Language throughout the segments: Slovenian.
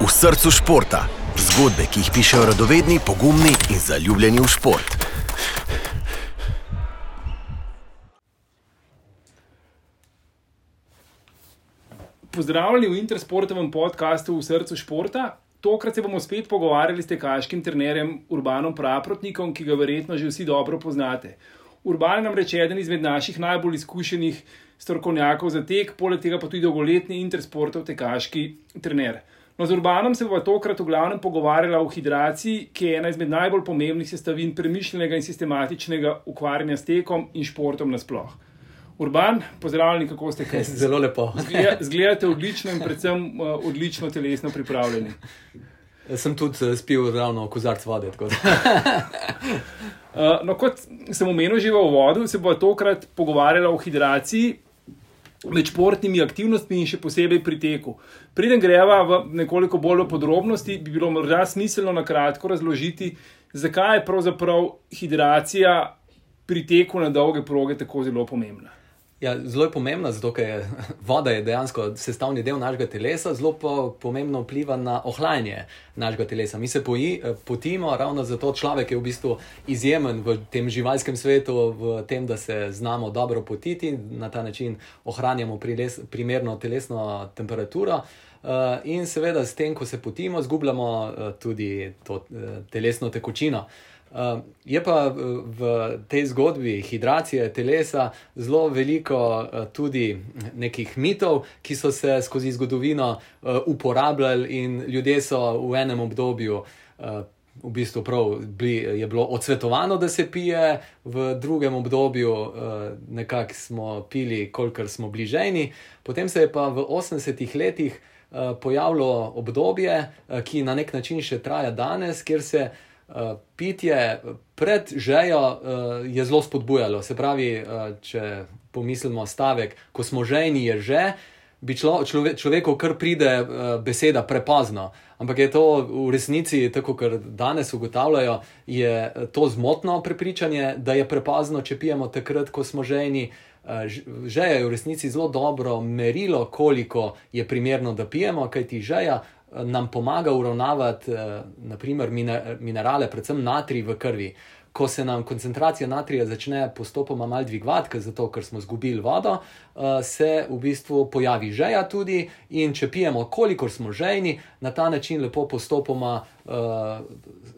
v srcu športa. Zgodbe, ki jih pišejo radovedni, pogumni in zaljubljeni v šport. Pozdravljeni v Intersportovem podkastu v srcu športa. Tokrat se bomo spet pogovarjali s tekaškim trenerjem Urbanom Praprotnikom, ki ga verjetno že vsi dobro poznate. Urban je namreč eden izmed naših najbolj izkušenih strokovnjakov za tek, poleg tega pa tudi dolgoletni Intersportov tekaški trener. No, z Urbanom se bomo tokrat v glavnem pogovarjali o hidraciji, ki je ena izmed najbolj pomembnih sestavin premišljenega in sistematičnega ukvarjanja s tekom in športom nasploh. Urban, pozdravljeni, kako ste kaj? Zelo lepo. Zgledate odlično in predvsem uh, odlično telesno pripravljeni. Sem tudi uh, spil ravno kozarc vode. no, kot sem omenil že v vodu, se bo tokrat pogovarjala o hidraciji med športnimi aktivnostmi in še posebej pri teku. Preden greva v nekoliko bolj podrobnosti, bi bilo morda smiselno na kratko razložiti, zakaj je pravzaprav hidracija pri teku na dolge proge tako zelo pomembna. Ja, zelo je pomembna, zato je voda je dejansko sestavni del našega telesa, zelo pa pomembno vpliva na ohlajanje našega telesa. Mi se poji, potimo, ravno zato človek je v bistvu izjemen v tem živalskem svetu, v tem, da se znamo dobro potiti in na ta način ohranjamo priles, primerno telesno temperaturo. Uh, in seveda, s tem, ko se potimo, zgubljamo uh, tudi to telesno tekočino. Uh, Uh, je pa uh, v tej zgodbi hidracije telesa zelo veliko uh, tudi nekih mitov, ki so se skozi zgodovino uh, uporabljali, in ljudje so v enem obdobju. Uh, V bistvu prav, je bilo odsvetovano, da se pije, v drugem obdobju nekako smo pili, kolikor smo bliženi. Potem se je pa v 80-ih letih pojavilo obdobje, ki na nek način še traja danes, kjer se uh, pitje pred žejo uh, je zelo spodbujalo. Se pravi, uh, če pomislimo stavek, ko smo žejni, je že, bi člo, človek, človeku kar pride uh, beseda prepozno. Ampak je to v resnici, tako kot danes ugotavljajo, je to zmotno prepričanje, da je prepozno, če pijemo takrat, ko smo žejni. Že je v resnici zelo dobro merilo, koliko je primerno, da pijemo, kajti žeja nam pomaga uravnavati eh, naprimer, minerale, predvsem natrij v krvi. Ko se nam koncentracija natrija začne postopoma malo dvigovati, zato ker smo izgubili vodo, eh, se v bistvu pojavi žeja tudi, in če pijemo, kolikor smo žejni, na ta način lepo postopoma uh,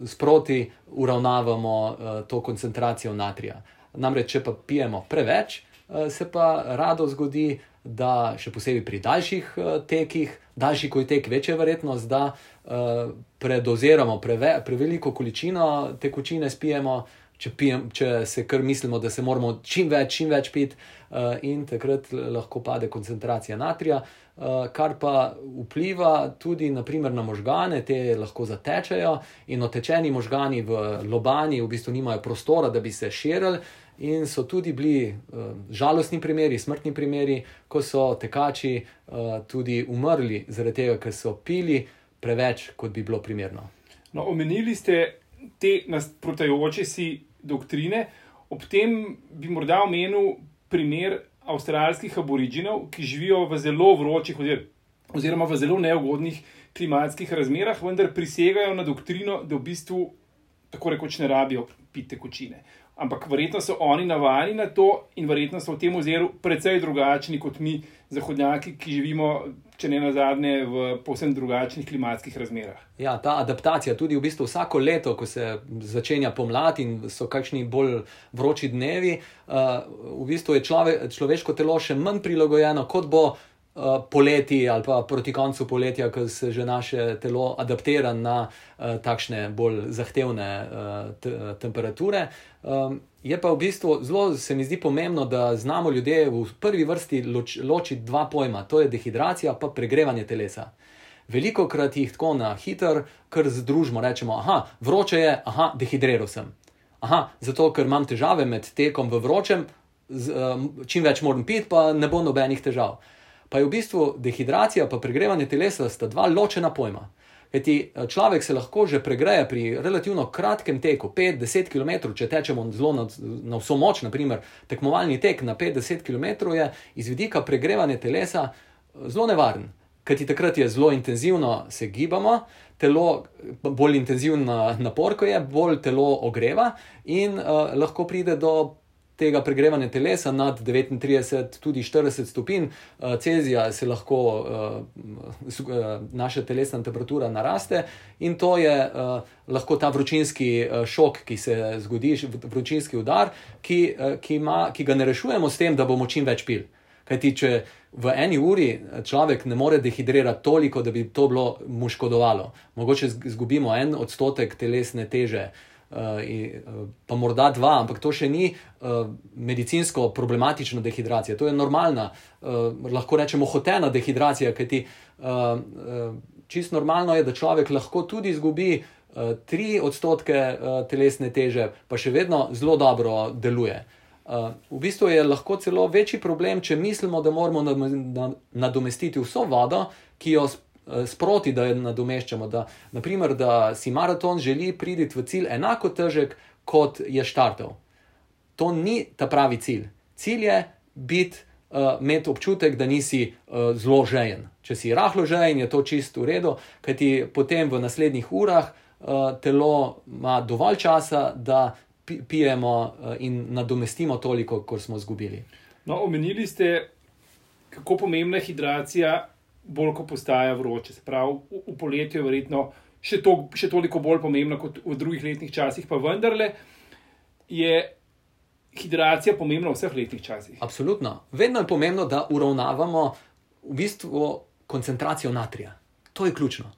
sproti uravnavamo to koncentracijo natrija. Namreč, če pa pijemo preveč, se pa rado zgodi, da še posebej pri daljših uh, tekih, daljši kot je tek, večja verjetnost, da uh, predoziramo preve, preveliko količino tekočine, spijemo, če, pijem, če se kar mislimo, da se moramo čim več, čim več piti, uh, in takrat lahko pade koncentracija natrija. Uh, kar pa vpliva tudi naprimer, na možgane, te lahko zatečejo, in otečeni možgani v lobani v bistvu nimajo prostora, da bi se širili, In so tudi bili uh, žalostni primeri, smrtni primeri, ko so tekači uh, tudi umrli zaradi tega, ker so pili preveč, kot bi bilo primerno. No, omenili ste te nasprotujoče si doktrine, ob tem bi morda omenil primer avstralskih aboriginov, ki živijo v zelo vročih oziroma v zelo neugodnih klimatskih razmerah, vendar prisegajo na doktrino, da v bistvu tako rekoč ne rabijo pite kočine. Ampak verjetno so oni navajeni na to in verjetno so v tem oziru precej drugačni kot mi, zahodnjaki, ki živimo, če ne na zadnje, v povsem drugačnih klimatskih razmerah. Ja, ta adaptacija tudi v bistvu vsako leto, ko se začenja pomlad in so kakšni bolj vroči dnevi, uh, v bistvu je člove, človeško telo še manj prilagojeno, kot bo. Uh, poleti ali pa proti koncu poletja, ko se že naše telo adaptira na uh, takšne bolj zahtevne uh, temperature. Um, je pa v bistvu zelo, se mi zdi pomembno, da znamo ljudje v prvi vrsti loč, ločiti dva pojma, to je dehidracija in pregrevanje telesa. Veliko krat jih tako na hiter, kar združimo, rečemo, aha, vroče je, aha, dehidriral sem. Aha, zato ker imam težave med tekom v vročem, z, um, čim več moram piti, pa ne bo nobenih težav. Pa je v bistvu dehidracija in pregrevanje telesa sta dva ločena pojma. Kajti eh, človek se lahko že pregreje pri relativno kratkem teku, 5-10 km, če tečemo zelo na, na vso moč, naprimer tekmovalni tek na 5-10 km, je iz vidika pregrevanja telesa eh, zelo nevaren. kajti takrat je zelo intenzivno se gibamo, telo, bolj intenzivna napor, ko je, bolj telo ogreva in uh, lahko pride do tega pregrevanja telesa nad 39, tudi 40 stopinj uh, Celzija, se lahko uh, uh, naša telesna temperatura naraste in to je lahko ta vročinski šok, ki se zgodi, vročinski udar, ki, ki, ima, ki ga ne rešujemo s tem, da bomo čim več pil. Kajti, če v eni uri človek ne more dehidrirati toliko, da bi to bilo mu škodovalo, mogoče izgubimo en odstotek telesne teže, uh, pa morda dva, ampak to še ni uh, medicinsko problematična dehidracija. To je normalna, uh, lahko rečemo, hotena dehidracija, kajti uh, uh, čist normalno je, da človek lahko tudi izgubi. Tri odstotke telesne teže, pa še vedno zelo dobro deluje. V bistvu je lahko celo večji problem, če mislimo, da moramo nadomestiti vso vodo, ki jo Eh, sproti, da jo nadomeščamo. Da, naprimer, da si maraton želi priti v cilj enako težek, kot je štartov. To ni ta pravi cilj. Cilj je biti, uh, imeti občutek, da nisi uh, zelo žejen. Če si rahlo žejen, je to čisto v redu, kajti potem v naslednjih urah uh, telo ima dovolj časa, da pijemo uh, in nadomestimo toliko, kot smo izgubili. No, omenili ste, kako pomembna je hidracija bolj ko postaja vroče. Pravi, v, v poletju je verjetno še, to, še toliko bolj pomembno kot v drugih letnih časih, pa vendarle je hidracija pomembna v vseh letnih časih. Absolutno. Vedno je pomembno, da uravnavamo v bistvu koncentracijo natrija. To je ključno.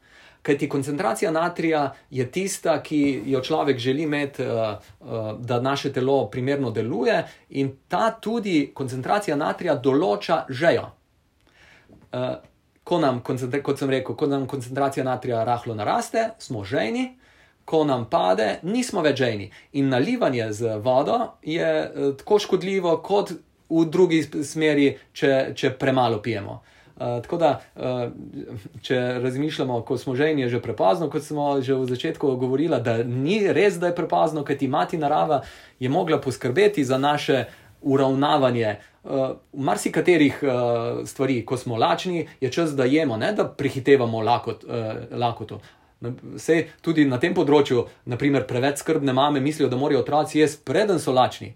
Ker ti koncentracija natrija je tista, ki jo človek želi imeti, uh, uh, da naše telo primerno deluje, in ta tudi koncentracija natrija določa žejo. Uh, ko nam, kot sem rekel, ko nam koncentracija natrija rahlo naraste, smo žejni, ko nam pade, nismo več žejni. In nalivanje z vodo je uh, tako škodljivo, kot v drugi smeri, če, če premalo pijemo. Uh, tako da, uh, če razmišljamo, ko smo že in je že prepozno, kot smo že v začetku govorili, da ni res, da je prepozno, ker ti mati narava je mogla poskrbeti za naše uravnavanje uh, marsikaterih uh, stvari, ko smo lačni, je čas, da jemo, ne da prehitevamo lakot, uh, lakoto. Vse tudi na tem področju, naprimer, preveč skrbne mame mislijo, da morajo otroci jesti, preden so lačni,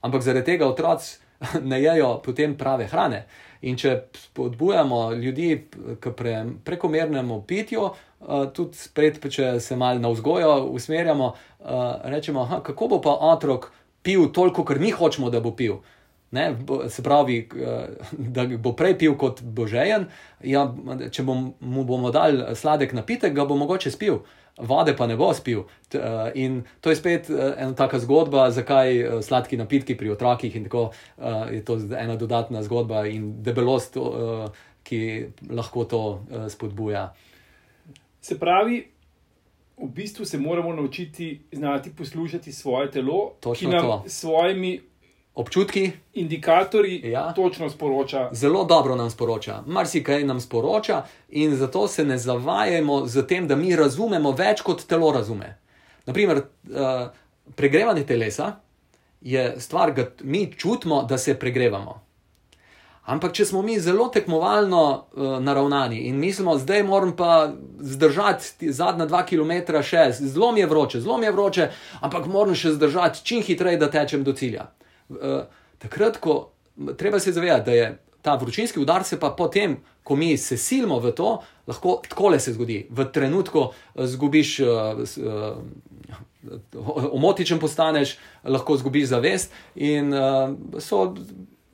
ampak zaradi tega otroci ne jejo potem prave hrane. In če spodbujamo ljudi k pre, prekomernemu pitju, tudi spet, če se malo na vzgojo usmerjamo, rečemo, aha, kako bo pa otrok pil toliko, kar mi hočemo, da bo pil. Ne, se pravi, eh, da bo prej pil kot božejen. Ja, če bom, mu bomo dali sladek napitek, ga bo mogoče spil, vode pa ne bo spil. Eh, in to je spet eh, ena taka zgodba, zakaj sladki napitki pri otrokih in tako je to ena dodatna zgodba in debelost, ki lahko to spodbuja. Se pravi, v bistvu se moramo naučiti znati poslušati svoje telo, Točno ki nam to. svojimi občutki. Indikatorji Ja. točno sporoča. Zelo dobro nam sporoča, marsikaj nam sporoča, in zato se ne zavajamo z tem, da mi razumemo več, kot telo razume. Naprimer, uh, pregrevanje telesa je stvar, ki mi čutimo, da se pregrevamo. Ampak, če smo mi zelo tekmovalno uh, naravnani in mislimo, zdaj moram pa zdržati zadnja dva km, še zelo mi je vroče, zelo mi je vroče, ampak moram še zdržati čim hitreje, da tečem do cilja. Uh, takrat, ko treba se zavedati, da je ta vročinski udar, se pa potem, ko mi se silimo v to, lahko tako le se zgodi. V trenutku uh, zgubiš. Uh, uh, Omotičen postaneš, lahko zgubiš zavest, in uh, so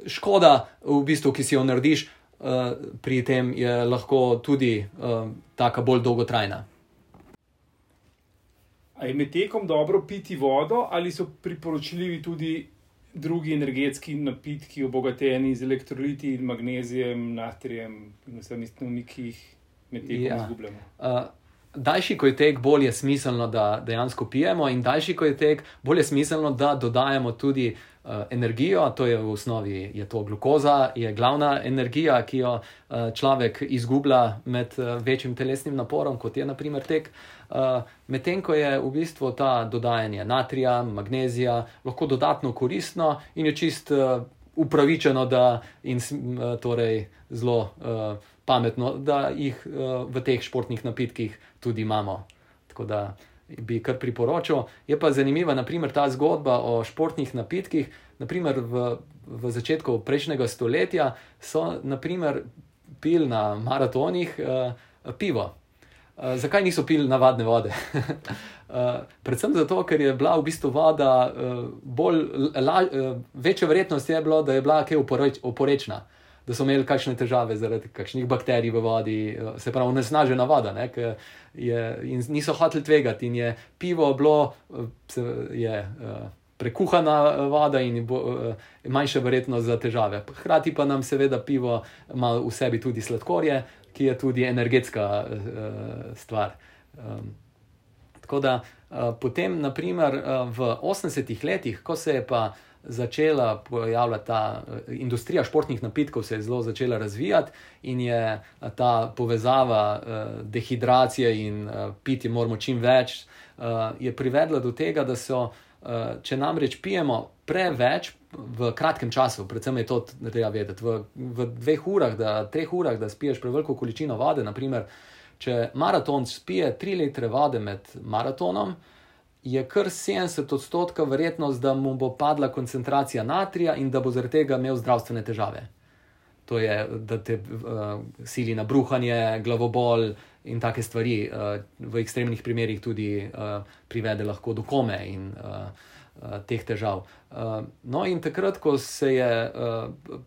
škoda, v bistvu, ki si jo narediš, uh, pri tem je lahko tudi uh, tako bolj dolgotrajna. A je med tekom dobro piti vodo, ali so priporočljivi tudi drugi energetski napitki, obogateni z elektroliti, magnezijem, natrijem in vsemi stvarmi, ki jih med tekom Ja. izgubljamo? Uh, daljši, ko je tek, bolj je smiselno, da dejansko pijemo, in daljši, ko je tek, bolj je smiselno, da dodajemo tudi energijo. To je v osnovi je to glukoza, je glavna energija, ki jo uh, človek izgublja med uh, večjim telesnim naporom, kot je naprimer tek. Uh, Medtem ko je v bistvu ta dodajanje natrija, magnezija lahko dodatno koristno in je čist uh, upravičeno da in eh, torej zelo uh, pametno, da jih uh, v teh športnih napitkih tudi imamo. Tako da bi kar priporočil. Je pa zanimiva naprimer, ta zgodba o športnih napitkih. Naprimer, v, v začetku prejšnjega stoletja so naprimer, pili na maratonih uh, pivo. Uh, zakaj niso pili navadne vode? uh, predvsem zato, ker je bila v bistvu voda uh, bolj, la, uh, večja verjetnost je bilo, da je bila kaj oporeč, oporečna, da so imeli kakšne težave zaradi kakšnih bakterij v vodi, uh, se pravi, nesnažena voda. Ne, je, in niso hoteli tvegati, in je pivo bilo, uh, se, je. Uh, Prekuhana voda in bo, uh, manjša verjetnost za težave. Hkrati pa nam, seveda, pivo ima v sebi tudi sladkorje, ki je tudi energetska uh, stvar. Um, tako da uh, potem, naprimer, uh, v 80-ih letih, ko se je pa začela pojavljati ta uh, industrija športnih napitkov, se je zelo začela razvijati in je ta povezava uh, dehidracije in uh, piti moramo čim več, uh, privedla do tega, da so. Uh, če namreč pijemo preveč v kratkem času, predvsem je to treba vedeti, v, v dveh urah, da, treh urah, da spiješ preveliko količino vode. Naprimer, če maraton spije 3 litre vode med maratonom, je kar 70 odstotka verjetnost, da mu bo padla koncentracija natrija in da bo zaradi tega imel zdravstvene težave. To je, da te uh, sili na bruhanje, glavobol in take stvari, uh, v ekstremnih primerih tudi uh, privede lahko do kome in uh, uh, teh težav. Uh, no, in takrat, ko, je, uh,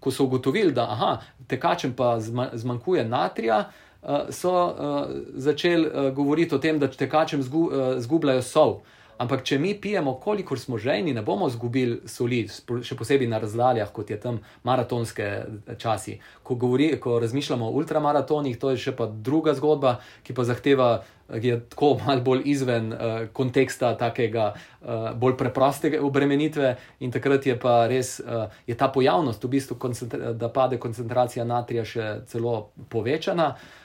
ko so ugotovili, da aha, tekačem pa zma, zmanjkuje natrija, uh, so uh, začeli uh, govoriti o tem, da tekačem zgu, zgubljajo sol. Ampak, če mi pijemo, kolikor smo žejni, ne bomo izgubili soli, še posebej na razdaljah, kot je tam maratonske časi. Ko, govori, ko razmišljamo o ultramaratonih, to je še pa druga zgodba, ki pa zahteva, ki je tako malo bolj izven uh, konteksta takega uh, bolj preproste obremenitve. In takrat je pa res, uh, je ta pojavnost, v bistvu, da pade koncentracija natrija še celo povečana. Uh,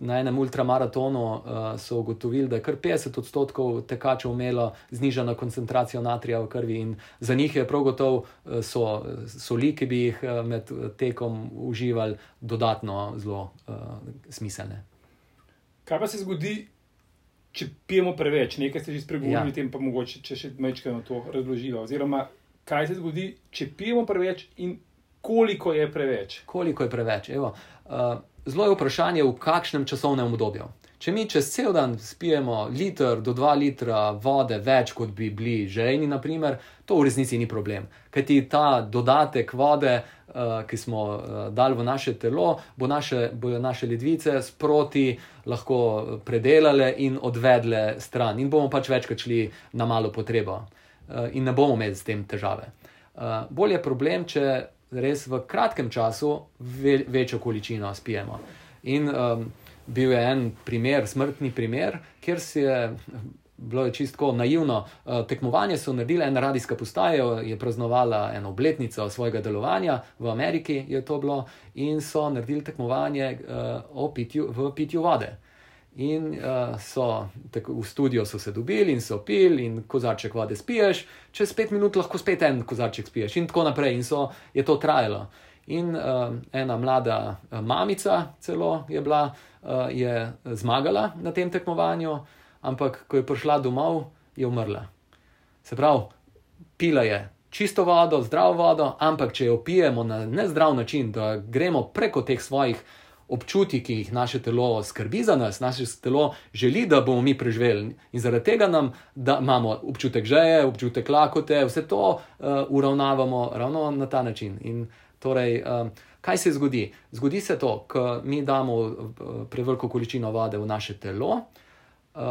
na enem ultramaratonu uh, so ugotovili, da je kar 50 odstotkov tekačev imelo znižano koncentracijo natrija v krvi, in za njih je prav gotovo uh, so soli, ki bi jih uh, med tekom uživali, dodatno zelo uh, smiselne. Kaj pa se zgodi, če pijemo preveč? Nekaj ste že spregovorili, ja. tem pa mogoče, če še na to razloživa. Oziroma, kaj se zgodi, če pijemo preveč in koliko je preveč? Koliko je preveč? Evo, uh, zelo je vprašanje, v kakšnem časovnem obdobju. Če mi čez cel dan spijemo liter do dva litra vode več, kot bi bili žejni, naprimer, to v resnici ni problem. Ker ti ta dodatek vode, uh, ki smo uh, dali v naše telo, bo naše, bojo naše ledvice sproti lahko predelale in odvedle stran, in bomo pač večkrat šli na malo potrebo, uh, in ne bomo imeli s tem težave. Uh, bolj je problem, če res v kratkem času ve, večjo količino spijemo. In um, bil je en primer, smrtni primer, kjer se je. Bilo je čisto naivno. Uh, tekmovanje so naredili, ena radijska postaja je praznovala eno obletnico svojega delovanja v Ameriki, je to bilo, in so naredili tekmovanje uh, pitju, v pitju vode. In uh, so tako, v studio so se dobili in so pili, in kozarček vode spiješ, čez pet minut lahko spet en kozarček spiješ, in tako naprej. In so, je to trajalo. In uh, ena mlada uh, mamica, celo je bila, uh, je zmagala na tem tekmovanju, ampak ko je prišla domov, je umrla. Se pravi, pila je čisto vodo, zdravo vodo, ampak če jo pijemo na nezdrav način, da gremo preko teh svojih občutki, ki jih naše telo skrbi za nas, naše telo želi, da bomo mi preživeli. In zaradi tega nam imamo občutek žeje, občutek lakote, vse to uh, uravnavamo ravno na ta način. In torej, uh, kaj se zgodi? Zgodi se to, ko mi damo uh, preveliko količino vode v naše telo. Uh,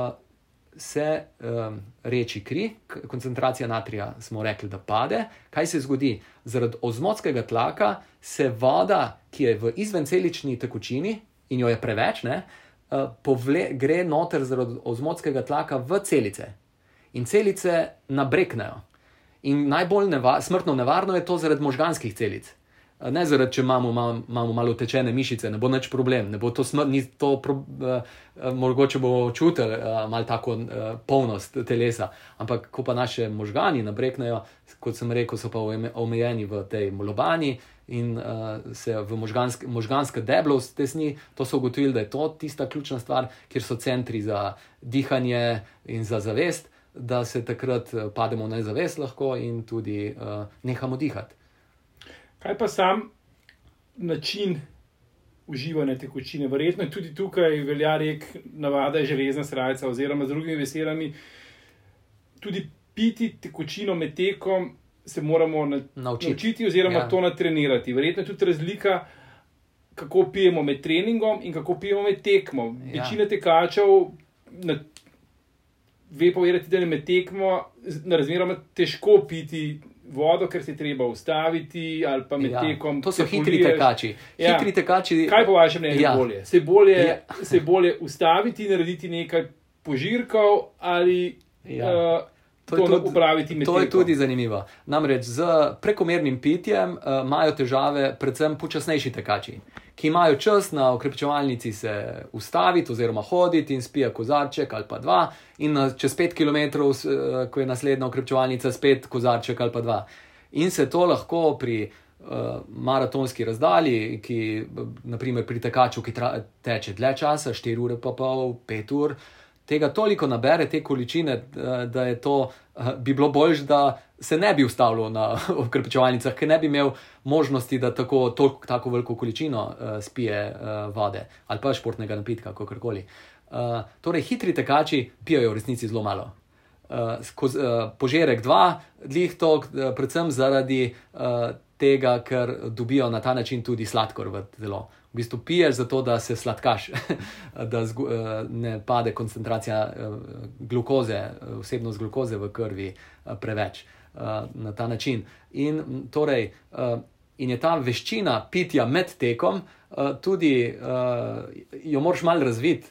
Se um, reči kri, koncentracija natrija, smo rekli, da pade. Kaj se zgodi? Zaradi ozmotskega tlaka se voda, ki je v izvencelični tekočini in jo je preveč, ne, uh, povle, gre noter zaradi ozmotskega tlaka v celice. In celice nabreknejo. In najbolj neva, smrtno nevarno je to zaradi možganskih celic. Ne zaradi, če imamo, imamo, imamo malo tečene mišice, ne bo nič problem, ne bo to smrt, ni to, pro, uh, mogoče bo čutil uh, malo tako uh, polnost telesa. Ampak, ko pa naše možgani nabreknejo, kot sem rekel, so pa omejeni v tej lobani in uh, se v možgansk, možganske deblo stesni, to so ugotovili, da je to tista ključna stvar, kjer so centri za dihanje in za zavest, da se takrat pademo v nezavest lahko in tudi uh, nehamo dihati. Kaj pa sam način uživanja tekočine? Verjetno je tudi tukaj velja rek, navada je železna srca, oziroma z drugimi veselami. Tudi piti tekočino med tekom se moramo na, naučiti. naučiti, oziroma ja. to natrenirati. Verjetno je tudi razlika, kako pijemo med treningom in kako pijemo med tekmo. Ja. Večina tekačev. Na, Ve povedati, da je med tekmo razmeroma težko piti vodo, ker se je treba ustaviti, ali pa med ja, tekom. To so hitri tekači. Ja. Hitri tekači. Kaj po vašem mnenju ja. bolje? Se bolje, ja. se bolje ustaviti, narediti nekaj požirkov ali. Ja. Uh, To, je tudi, to je tudi zanimivo. Namreč z prekomernim pitjem uh, imajo težave predvsem počasnejši tekači, ki imajo čas na okrepčevalnici se ustaviti oziroma hoditi in spija kozarček ali pa dva, in na, čez pet km, uh, ko je naslednja okrepčevalnica, spet kozarček ali pa dva. In se to lahko pri uh, maratonski razdalji, ki naprimer pri tekaču, ki tra, teče dlje časa, 4 ure pa pol, 5 ur tega toliko nabere, te količine, eh, da je to, eh, bi bilo bolj, da se ne bi ustavljal na okrepčevalnicah, ker ne bi imel možnosti, da tako, toliko, tako veliko količino uh, spije uh, vode ali pa športnega napitka, kakorkoli. Uh, torej, hitri tekači pijajo v resnici zelo malo. Uh, skoz, uh, požerek dva, dlih to, uh, predvsem zaradi uh, tega, ker dobijo na ta način tudi sladkor v telo v bistvu piješ zato, da se sladkaš, da eh, ne pade koncentracija eh, glukoze, vsebnost glukoze v krvi eh, preveč na ta način. In, torej, in je ta veščina pitja med tekom, tudi jo moraš malo razviti.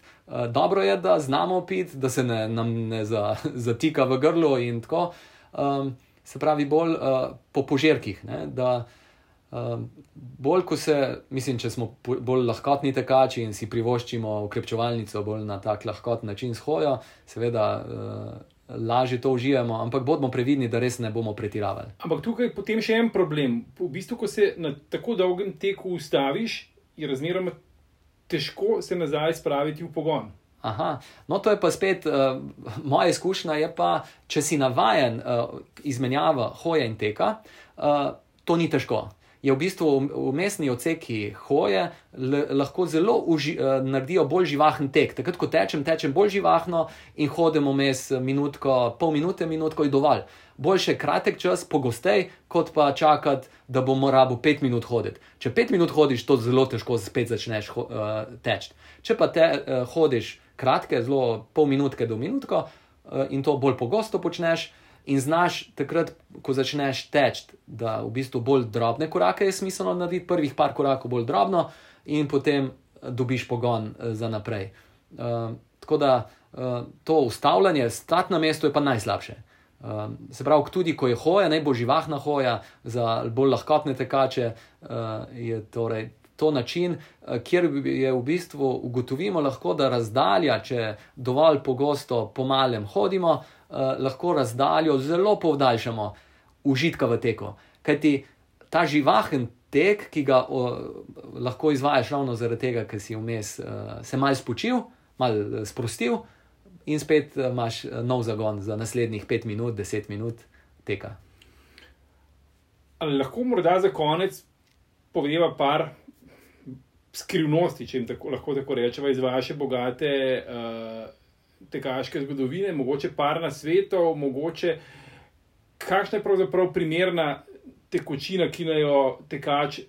Dobro je, da znamo piti, da se ne, nam ne zatika v grlu in tako. Se pravi, bolj po požirkih. Um, bolj ko se, mislim, če smo bolj lahkotni tekači in si privoščimo ukrepčevalnico bolj na tak lahkot način shojo, seveda uh, lažje to užijemo, ampak bodimo previdni, da res ne bomo pretiravali. Ampak tukaj je potem še en problem. V bistvu, ko se na tako dolgem teku ustaviš, je razmeroma težko se nazaj spraviti v pogon. Aha, no, to je pa spet uh, moja izkušnja. Je pa, če si navaden uh, izmenjava hoje in teka, uh, to ni težko je v bistvu umestni odseki hoje lahko zelo uh, naredijo bolj živahen tek. Takrat, ko tečem, tečem bolj živahno in hodim vmes minutko, pol minute, minutko in dovolj. Boljše kratek čas, pogostej, kot pa čakati, da bom moral pet minut hoditi. Če pet minut hodiš, to zelo težko spet začneš uh, teči. Če pa te uh, hodiš kratke, zelo pol minutke do minutko uh, in to bolj pogosto počneš, in znaš takrat, ko začneš teči, da v bistvu bolj drobne korake je smiselno narediti, prvih par korakov bolj drobno, in potem eh, dobiš pogon uh, za naprej. Uh, tako da uh, to ustavljanje, stati na mestu, je pa najslabše. Uh, se pravi, tudi ko je hoja, najbolj živahna hoja, za bolj lahkotne tekače, uh, je torej to način, kjer je v bistvu ugotovimo lahko, da razdalja, če dovolj pogosto po malem hodimo, uh, uh, lahko razdaljo zelo povdaljšamo užitka v teku. Kajti ta živahen tek, ki ga o, lahko izvajaš ravno zaradi tega, ker si vmes uh, se mal spočil, mal uh, sprostil in spet imaš nov zagon za naslednjih 5 minut, 10 minut teka. Ali lahko morda za konec poveva par skrivnosti, če jim tako, lahko tako rečemo, iz vaše bogate. Uh, tekaške zgodovine, mogoče par na svetu, mogoče kakšna je pravzaprav primerna tekočina, ki naj jo tekač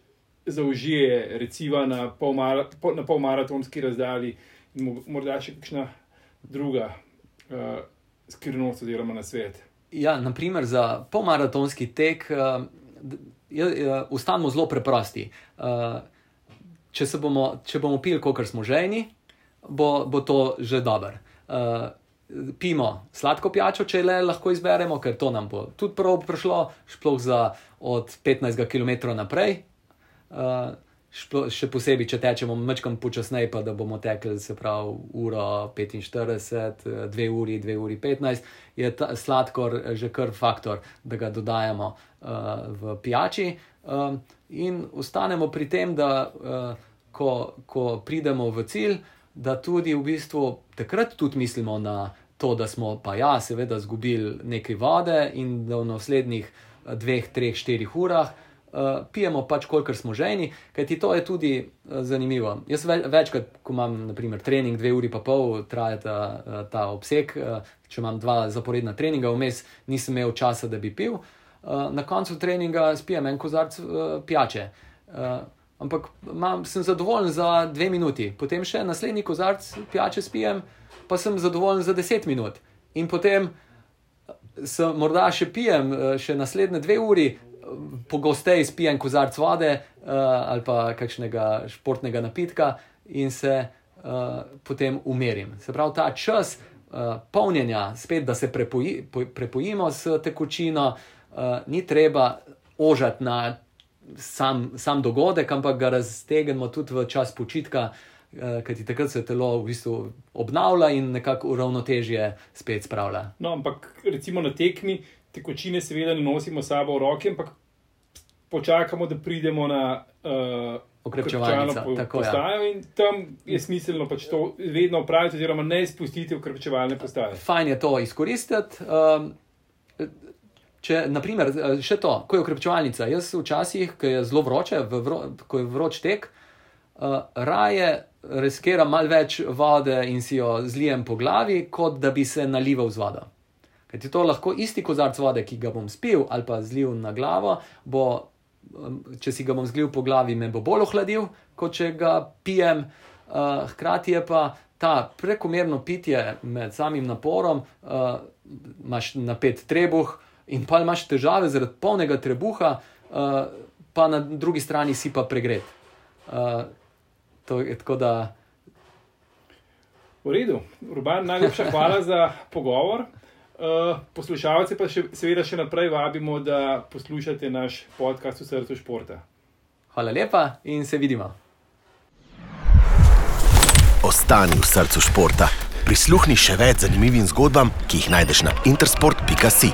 zaužije, recimo na polmaratonski pol razdalji, in morda še kakšna druga uh, skrivnost oziroma na svet. Ja, naprimer za polmaratonski tek. Uh, Ustavimo zelo preprosti. Uh, če, bomo, če bomo pili, kot smo ženi, bo, bo to že dobro uh, pimo sladko pijačo, če le lahko izberemo, ker to nam bo tudi prav prišlo, sploh za od 15 km naprej. Uh, še posebej, če tečemo mečkam počasneje, pa da bomo tekli, se pravi, uro 45, 2 uri, 2 uri 15, je ta sladkor že kar faktor, da ga dodajamo uh, v pijači. Um, in ostanemo pri tem, da uh, ko, ko pridemo v cilj, da tudi v bistvu takrat tudi mislimo na to, da smo pa ja, seveda, izgubili nekaj vode in da v naslednjih eh, dveh, treh, štirih urah uh, pijemo pač, kolikor smo ženi, kajti to je tudi uh, zanimivo. Jaz ve, večkrat, ko imam naprimer, trening, dve uri pa pol, traja ta, uh, ta obseg, uh, če imam dva zaporedna treninga, vmes nisem imel časa, da bi pil. Uh, na koncu treninga spijem en kozarc uh, pijače. Uh, ampak mam, sem zadovoljen za dve minuti, potem še naslednji kozarc pijače spijem, pa sem zadovoljen za deset minut. In potem se morda še pijem, eh, še naslednje dve uri, eh, pogosteje spijem kozarc vode uh, ali pa kakšnega športnega napitka in se uh, potem umerim. Se pravi, ta čas uh, polnjenja, spet da se prepoji, po, prepojimo s tekočino, uh, ni treba ožati na sam, sam dogodek, ampak ga raztegnemo tudi v čas počitka. Ker ti takrat se telo v bistvu obnavlja in nekako uravnotežje spet spravlja. No, ampak recimo na tekmi tekočine, seveda, ne nosimo sabo v roki, ampak počakamo, da pridemo na uh, Okrepčevalnico, po, tako, ja. postajo in tam je smiselno pač to vedno upraviti, oziroma ne izpustiti ukrepčevalne postaje. Fajn je to izkoristiti. Um, če, naprimer, še to, ko je ukrepčevalnica, jaz včasih, ko je zelo vroče, vro, ko je vroč tek, uh, raje riskiram malo več vode in si jo zlijem po glavi, kot da bi se nalival z vodo. Ker ti to lahko isti kozarc vode, ki ga bom spil ali pa zlil na glavo, bo, če si ga bom zlil po glavi, me bo bolj ohladil, kot če ga pijem. Uh, hkrati je pa ta prekomerno pitje med samim naporom, uh, imaš napet trebuh in pa imaš težave zaradi polnega trebuha, uh, pa na drugi strani si pa pregret. Uh, to je tako da. V redu, Urban, najlepša hvala za pogovor. Uh, poslušalce pa še, seveda še naprej vabimo, da poslušate naš podcast v srcu športa. Hvala lepa in se vidimo. Ostani v srcu športa. Prisluhni še več zanimivim zgodbam, ki jih najdeš na intersport.si.